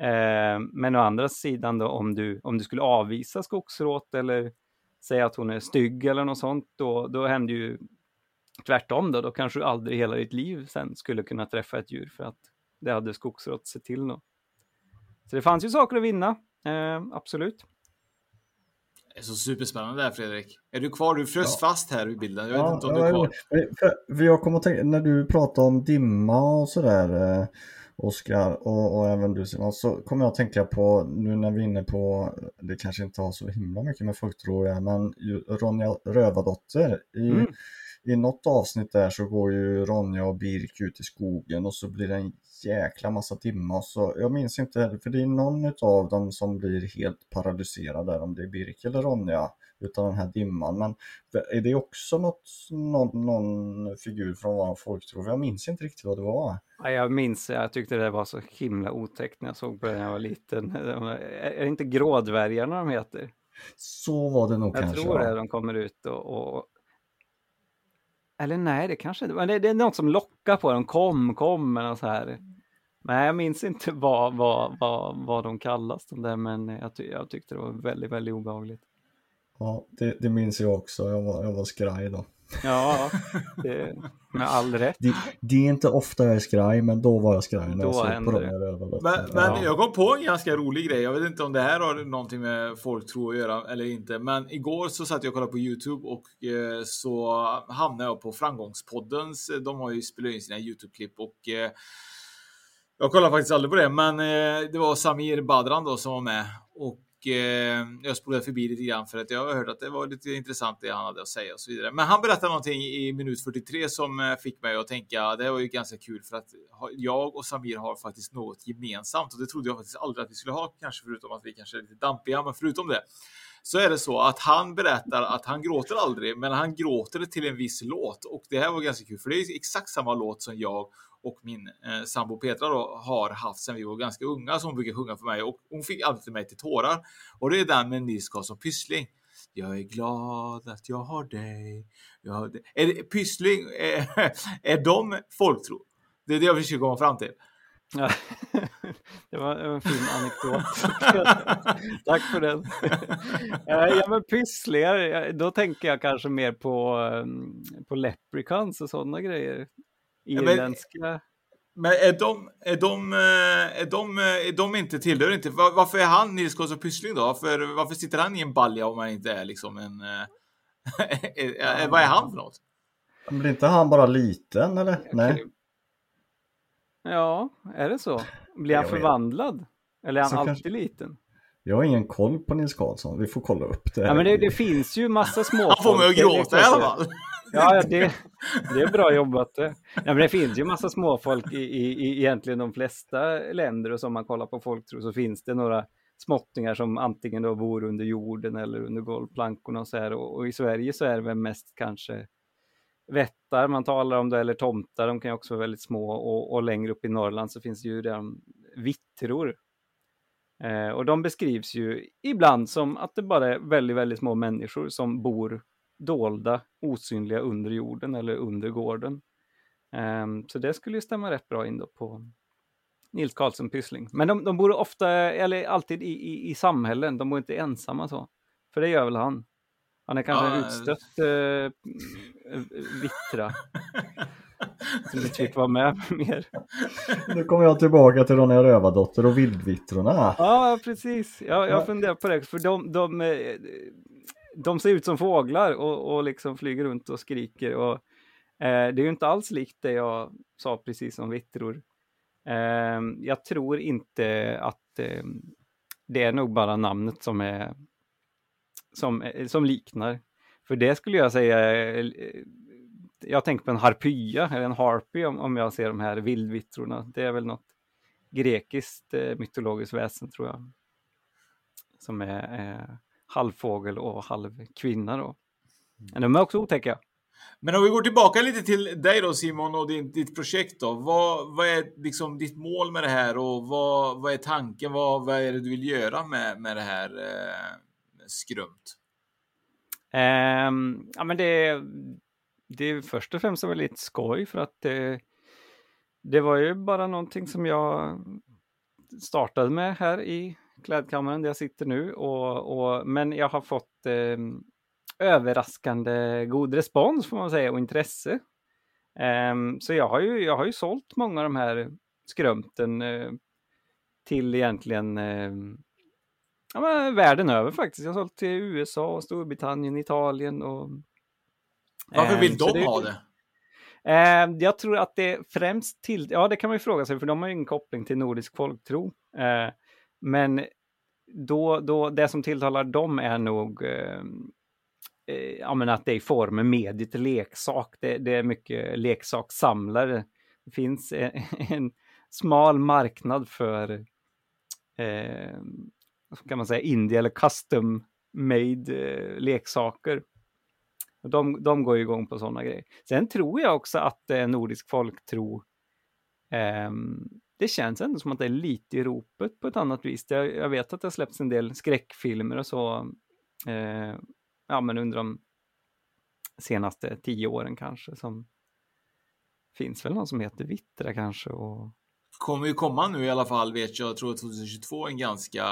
Eh, men å andra sidan då om du, om du skulle avvisa skogsråt eller säga att hon är stygg eller något sånt, då, då hände ju tvärtom då, då kanske du aldrig i hela ditt liv sen skulle kunna träffa ett djur för att det hade skogsrått sett till då. Så det fanns ju saker att vinna, eh, absolut. Det är så superspännande där Fredrik. Är du kvar? Du frös ja. fast här i bilden. Jag vet ja, inte om du är kvar. Jag kommer tänka, när du pratar om dimma och sådär. Eh, Oskar och, och även du Simon, så kommer jag att tänka på nu när vi är inne på, det kanske inte har så himla mycket med folk tror jag, men Ronja Rövardotter i, mm. i något avsnitt där så går ju Ronja och Birk ut i skogen och så blir det en jäkla massa dimma så jag minns inte heller, för det är någon av dem som blir helt paralyserad där, om det är Birk eller Ronja utan den här dimman. Men är det också något, någon, någon figur från vad folk tror? Jag minns inte riktigt vad det var. Ja, jag minns, jag tyckte det var så himla otäckt när jag såg på det när jag var liten. Är det inte grådvärgarna de heter? Så var det nog jag kanske. Jag tror det, de kommer ut och, och... Eller nej, det kanske inte det, det är något som lockar på dem. Kom, kom, och så här. Nej, jag minns inte vad, vad, vad, vad de kallas, de där, men jag, ty jag tyckte det var väldigt, väldigt obehagligt. Ja, det, det minns jag också. Jag var, jag var skraj då. Ja, det, med all rätt. Det, det, är inte ofta jag är skraj, men då var jag skraj när då jag såg på dem. Men, men ja. jag kom på en ganska rolig grej. Jag vet inte om det här har någonting med folktro att göra eller inte. Men igår så satt jag och kollade på Youtube och eh, så hamnade jag på Framgångspoddens. De har ju spelat in sina Youtube-klipp och eh, jag kollade faktiskt aldrig på det, men eh, det var Samir Badran då som var med och eh, jag spolade förbi lite grann för att jag har hört att det var lite intressant det han hade att säga och så vidare. Men han berättade någonting i minut 43 som eh, fick mig att tänka det var ju ganska kul för att jag och Samir har faktiskt något gemensamt och det trodde jag faktiskt aldrig att vi skulle ha kanske förutom att vi kanske är lite dampiga. Men förutom det så är det så att han berättar att han gråter aldrig, men han gråter till en viss låt och det här var ganska kul för det är exakt samma låt som jag och min eh, sambo Petra då har haft sedan vi var ganska unga som hon brukar sjunga för mig och hon fick alltid mig till tårar. Och det är den med Nils Karlsson Pyssling. Jag är glad att jag har dig. Jag har dig. Är det, Pyssling, är, eh, är de folktro? Det är det jag försöker komma fram till. Ja, det var en fin anekdot. Tack för den. Eh, ja, men pysslingar, eh, då tänker jag kanske mer på, på leprechauns och sådana grejer. Irländska. Men är de, är de, eh, är de, är de inte tillhör inte, varför är han Nils Karlsson Pyssling då? Varför, varför sitter han i en balja om han inte är liksom en, eh, vad är han för något? Blir inte han bara liten eller? Nej. Ja, är det så? Blir han förvandlad? Eller är han så alltid kanske... liten? Jag har ingen koll på Nils Karlsson, vi får kolla upp det. Ja, men det, det finns ju massa små Han får mig att gråta i alla fall. Ja, det, det är bra jobbat. Ja, men det finns ju massa småfolk i, i, i egentligen de flesta länder och som man kollar på folktro så finns det några småttingar som antingen då bor under jorden eller under golvplankorna och så här. Och, och, i Sverige så är det väl mest kanske vättar man talar om det eller tomtar, de kan ju också vara väldigt små och, och längre upp i Norrland så finns det ju redan vittror. Eh, och de beskrivs ju ibland som att det bara är väldigt, väldigt små människor som bor dolda, osynliga under jorden eller under gården. Um, så det skulle ju stämma rätt bra in då på Nils Karlsson Pyssling. Men de, de bor ofta, eller alltid i, i, i samhällen, de bor inte ensamma så. För det gör väl han. Han är kanske ja, en utstött uh, vittra. Som inte fick vara med mer. Nu kommer jag tillbaka till Ronja Rövardotter och vildvittrorna. Ja, precis. Ja, jag funderar på det, för de, de, eh, de ser ut som fåglar och, och liksom flyger runt och skriker. Och, eh, det är ju inte alls likt det jag sa precis om vittror. Eh, jag tror inte att eh, det är nog bara namnet som är som, eh, som liknar. För det skulle jag säga, eh, jag tänker på en harpya eller en harpy om, om jag ser de här vildvittrorna. Det är väl något grekiskt eh, mytologiskt väsen tror jag. Som är eh, halvfågel och halvkvinna då. Men de är också otäcka. Men om vi går tillbaka lite till dig då Simon och din, ditt projekt då. Vad, vad är liksom ditt mål med det här och vad, vad är tanken? Vad, vad är det du vill göra med, med det här eh, skrumt? Um, ja men det, det är först och främst lite skoj för att det, det var ju bara någonting som jag startade med här i klädkammaren där jag sitter nu. Och, och men jag har fått eh, överraskande god respons får man säga och intresse. Eh, så jag har, ju, jag har ju sålt många av de här skrumten eh, till egentligen eh, ja, men världen över faktiskt. Jag har sålt till USA, Storbritannien, Italien och... Varför vill ehm, de det, ha det? Eh, jag tror att det främst till, ja det kan man ju fråga sig, för de har ju ingen koppling till nordisk folktro. Men då, då, det som tilltalar dem är nog eh, eh ja, men att det är i formen mediet leksak. Det, det är mycket leksakssamlare. Det finns en, en smal marknad för eh, kan man säga, indie eller custom made eh, leksaker. De, de går igång på sådana grejer. Sen tror jag också att eh, nordisk folktro eh, det känns ändå som att det är lite i ropet på ett annat vis. Jag, jag vet att det har släppts en del skräckfilmer och så eh, ja, men under de senaste tio åren kanske som finns väl någon som heter Vittra kanske och kommer ju komma nu i alla fall vet jag, jag tror 2022 en ganska,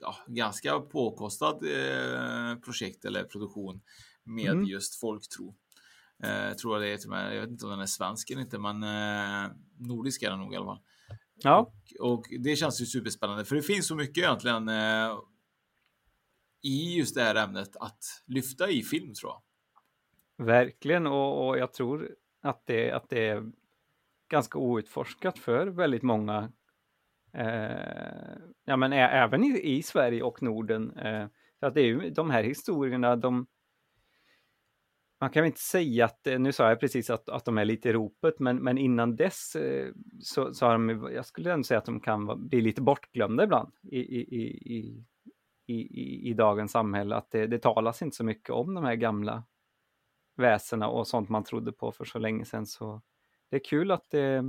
ja, ganska påkostad eh, projekt eller produktion med mm. just folktro. Eh, tror jag det är till mig. Jag vet inte om den är svensk eller inte, men eh, nordisk är den nog i alla fall. Ja. Och, och, det känns ju superspännande, för det finns så mycket egentligen eh, i just det här ämnet att lyfta i film tror jag. Verkligen, och, och jag tror att det, att det är ganska outforskat för väldigt många. Eh, ja, men även i, i, Sverige och Norden. Eh, för att det är ju de här historierna, de man kan väl inte säga att, nu sa jag precis att, att de är lite i ropet, men, men innan dess eh, så, så har de, jag skulle ändå säga att de kan bli lite bortglömda ibland i, i, i, i, i, i dagens samhälle, att det, det talas inte så mycket om de här gamla väsena och sånt man trodde på för så länge sedan. Så det är kul att det,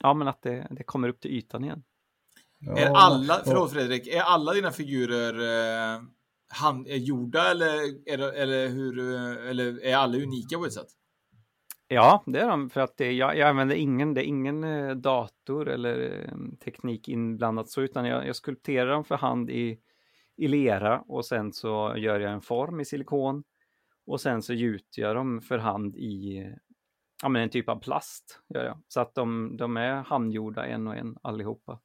ja, men att det, det kommer upp till ytan igen. Ja, är alla, förlåt Fredrik, är alla dina figurer eh, hand, är gjorda eller, är, eller, hur, eller är alla unika på ett sätt? Ja, det är de, för att det, jag, jag använder ingen, det är ingen eh, dator eller eh, teknik inblandat så, utan jag, jag skulpterar dem för hand i, i lera och sen så gör jag en form i silikon och sen så gjuter jag dem för hand i ja, men en typ av plast. Gör jag. Så att de, de är handgjorda en och en allihopa.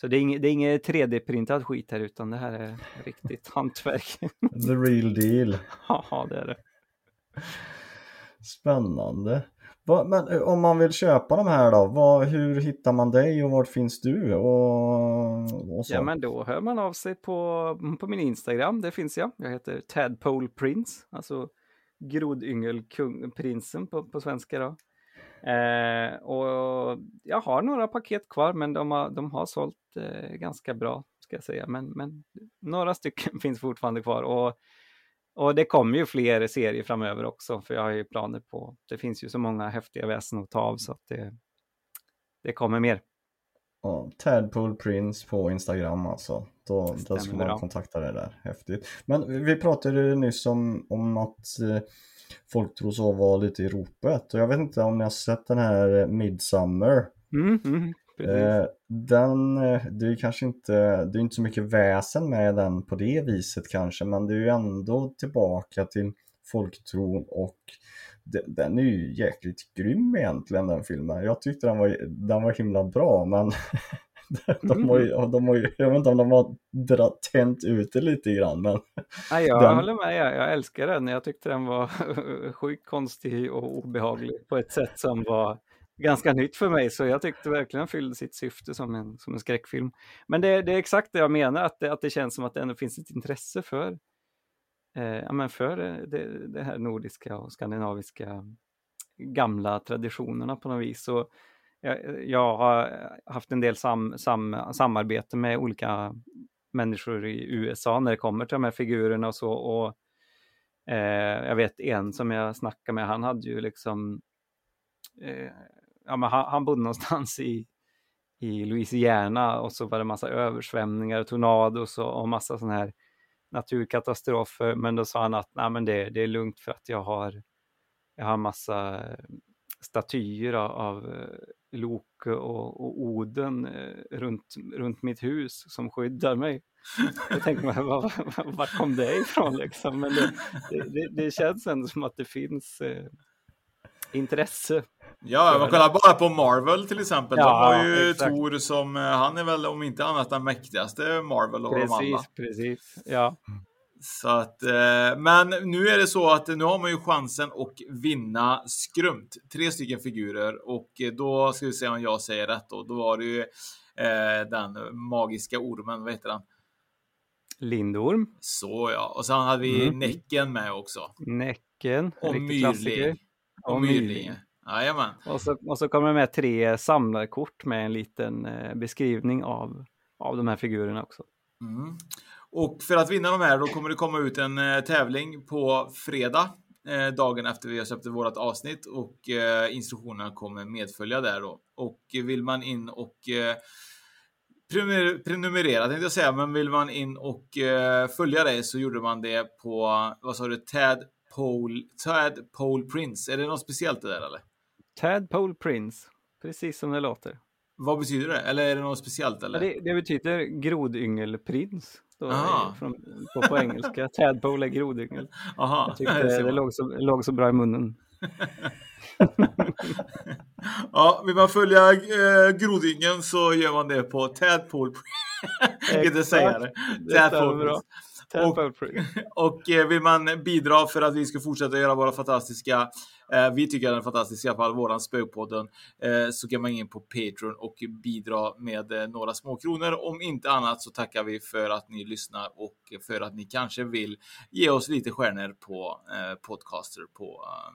Så det är inget, inget 3D-printad skit här utan det här är riktigt hantverk. The real deal. ja, det är det. Spännande. Men eh, om man vill köpa de här då, vad, hur hittar man dig och var finns du? Och, och ja men då hör man av sig på, på min Instagram, det finns jag. Jag heter Tadpole Prince, alltså grodyngelprinsen på, på svenska då. Eh, och jag har några paket kvar men de har, de har sålt eh, ganska bra ska jag säga. Men, men några stycken finns fortfarande kvar och, och det kommer ju fler serier framöver också för jag har ju planer på, det finns ju så många häftiga väsen att ta av så att det, det kommer mer. Ja, Tadpool Prince på Instagram alltså. Då, då ska man bra. kontakta dig där. Häftigt. Men vi pratade nyss om, om att eh, folk tror så var lite i ropet. Och jag vet inte om ni har sett den här Midsummer. Mm, mm, eh, den, eh, det är kanske inte, det är inte så mycket väsen med den på det viset kanske, men det är ju ändå tillbaka till folktron och den är ju jäkligt grym egentligen den filmen. Jag tyckte den var, den var himla bra men de har ju, mm. de har ju, jag vet inte om de har dratt, tänt ut det lite grann men... Nej, jag den... håller med, jag, jag älskar den. Jag tyckte den var sjukt konstig och obehaglig på ett sätt som var ganska nytt för mig så jag tyckte verkligen fyllde sitt syfte som en, som en skräckfilm. Men det, det är exakt det jag menar, att det, att det känns som att det ändå finns ett intresse för eh, ja, men för det, det, här nordiska och skandinaviska gamla traditionerna på något vis. Så jag, jag har haft en del sam, sam, samarbete med olika människor i USA när det kommer till de här figurerna och så. Och, eh, jag vet en som jag snackade med, han hade ju liksom, eh, ja men han, han bodde någonstans i, i Louisiana och så var det massa översvämningar, tornados och, och massa sådana här naturkatastrofer. Men då sa han att Nej, men det, det är lugnt för att jag har, jag har massa eh, statyer av eh, Loke och, och Oden eh, runt, runt mitt hus som skyddar mig. Jag tänkte, var, var, var kom det ifrån liksom? Men det, det, det, känns ändå som att det finns eh, intresse. Ja, man kollar bara på Marvel till exempel. Ja, de har ju exakt. Tor som, eh, han är väl om inte annat den mäktigaste Marvel av precis, de alla. Precis, ja. Så att, eh, men nu är det så att nu har man ju chansen att vinna skrumt. Tre stycken figurer och då ska vi se om jag säger rätt då. Då var det ju eh, den magiska ormen, vad heter den? Lindorm. Så ja, och sen hade vi Mm. Näcken med också. Näcken, Och. Myrling. Och Och Myrling. Myrling. Jajamän. Och så, och så kommer det med tre samlarkort med en liten eh, beskrivning av, av de här figurerna också. Mm. Och för att vinna de här då kommer det komma ut en eh, tävling på fredag. Eh, dagen efter vi har släppt vårt avsnitt och eh, instruktionerna kommer medfölja där då. Och vill man in och prenumer- prenumerera tänkte jag säga, men vill man in och följa det så gjorde man det på, vad sa du, Tad Pole, Tad Pole Prince. Är det något speciellt det där eller? Tadpole Prince, precis som det låter. Vad betyder det? Eller är det något speciellt eller? Det, det betyder grodyngelprins. Står. Från, på, på engelska. Tadpole är grodyngel. Jag tyckte det det, låg, så, låg så bra i munnen. Ja, vill man följa eh, Grodyngen så gör man det på Tadpole inte säga det. Tadpole Prince. Och eh, vill man bidra för att vi ska fortsätta göra våra fantastiska, eh, vi tycker den är fantastisk i alla fall, våran Spökpodden, eh, så kan man gå in på Patreon och bidra med eh, några små kronor. Om inte annat så tackar vi för att ni lyssnar och för att ni kanske vill ge oss lite stjärnor på eh, Podcaster på, eh,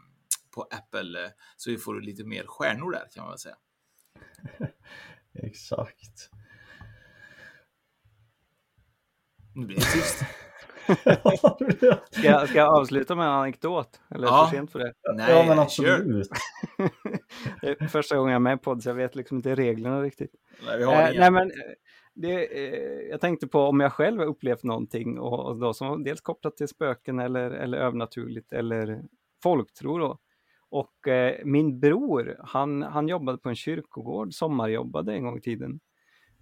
på Apple, eh, så vi får lite mer stjärnor där kan man väl säga. Exakt. Nu blir det tyst. Ska, jag- ska jag avsluta med en anekdot? Eller är det Ja. för sent för det? Nej, Ja, men absolut. det är första gången jag är med på det, så jag vet liksom inte reglerna riktigt. Nej, vi har Eh, nej, men, eh, det, eh, jag tänkte på om jag själv har upplevt någonting och, och då som var dels kopplat till spöken eller, eller övernaturligt eller folktro då. Och eh, min bror, han, han jobbade på en kyrkogård, sommarjobbade en gång i tiden.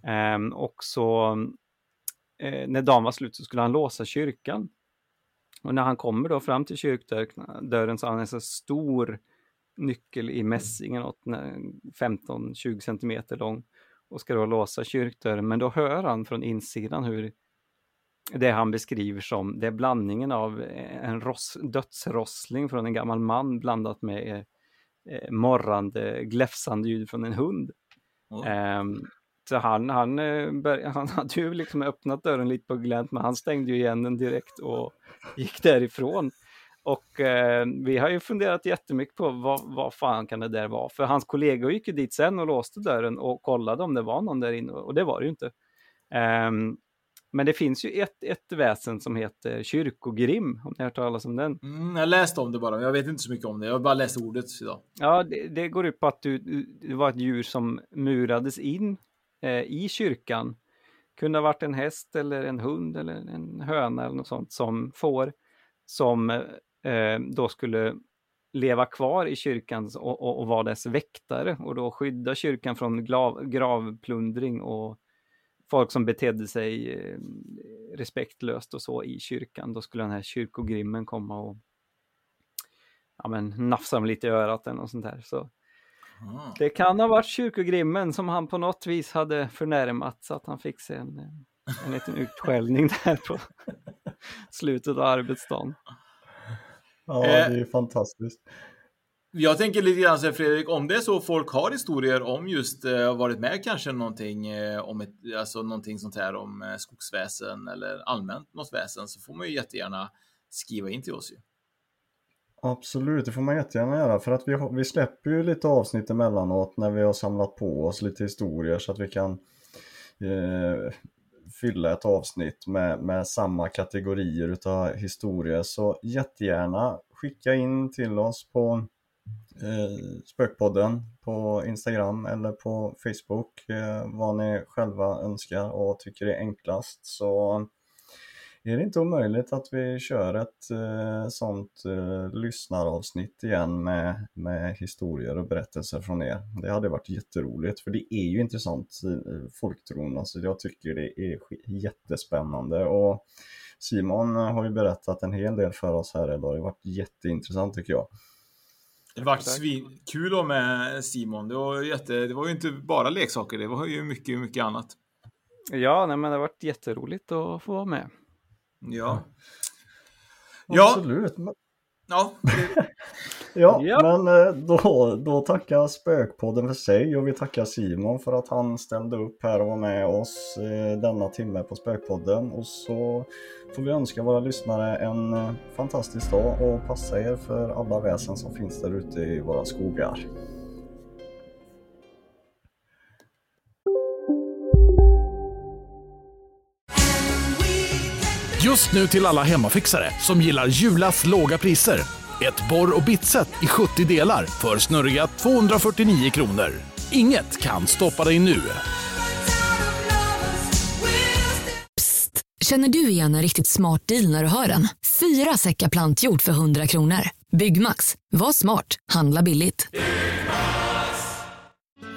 Ehm, och så eh, när dagen var slut så skulle han låsa kyrkan. Och när han kommer då fram till kyrkdörren så har han en så stor nyckel i mässingen, åt 15-20 centimeter lång och ska då låsa kyrkdörren. Men då hör han från insidan hur det han beskriver som, det är blandningen av en ross, dödsrossling från en gammal man blandat med eh, morrande, gläfsande ljud från en hund. Ehm, så han, han, eh, han hade ju liksom öppnat dörren lite på glänt, men han stängde ju igen den direkt och gick därifrån. Och eh, vi har ju funderat jättemycket på vad, vad fan kan det där vara? För hans kollegor gick ju dit sen och låste dörren och kollade om det var någon där inne och det var det ju inte. Ehm, men det finns ju ett, ett väsen som heter kyrkogrim, om ni har hört talas om den. Mm, jag läste om det bara, jag vet inte så mycket om det. Jag har bara läst ordet idag. Ja, det, det går ut på att du, du, det var ett djur som murades in eh, i kyrkan. Kunde ha varit en häst eller en hund eller en höna eller något sånt som får som eh, då skulle leva kvar i kyrkan och, och, och vara dess väktare och då skydda kyrkan från grav, gravplundring och folk som betedde sig eh, respektlöst och så i kyrkan. Då skulle den här kyrkogrimmen komma och ja, men, nafsa dem lite i örat eller något sånt där. Så det kan ha varit kyrkogrimmen som han på något vis hade förnärmat så att han fick sig en, en liten utskällning där på slutet av arbetsdagen. Ja, det är fantastiskt. Jag tänker lite grann så här, Fredrik, om det är så folk har historier om just eh, varit med kanske någonting eh, om ett, alltså någonting sånt här om eh, skogsväsen eller allmänt något väsen så får man ju jättegärna skriva in till oss ju. Absolut, det får man jättegärna göra för att vi, har- vi släpper ju lite avsnitt emellanåt när vi har samlat på oss lite historier så att vi kan eh, fylla ett avsnitt med, med samma kategorier utav historier. Så jättegärna skicka in till oss på eh, Spökpodden på Instagram eller på Facebook eh, vad ni själva önskar och tycker är enklast. Så är det inte omöjligt att vi kör ett eh, sånt eh, lyssnaravsnitt igen med, med historier och berättelser från er. Det hade varit jätteroligt för det är ju intressant, eh, folktron. Alltså jag tycker det är jättespännande och Simon har ju berättat en hel del för oss här idag. Det har varit jätteintressant tycker jag. Det var svinkul då med Simon. Det var, jätte, det var ju inte bara leksaker, det var ju mycket, mycket annat. Ja, nej, men det har varit jätteroligt att få vara med. Ja. Ja. Absolut. Ja, Ja, Ja. men eh, då, då tackar Spökpodden för sig och vi tackar Simon för att han ställde upp här och var med oss eh, denna timme på Spökpodden. Och så får vi önska våra lyssnare en eh, fantastisk dag och passa er för alla väsen som finns där ute i våra skogar. Just nu till alla hemmafixare som gillar Julas låga priser. Ett borr och bitset i 70 delar för snurriga 249 kronor. Inget kan stoppa dig nu. Psst! Känner du igen en riktigt smart deal när du hör den? Fyra säckar plantjord för 100 kronor. Byggmax. Var smart. Handla billigt.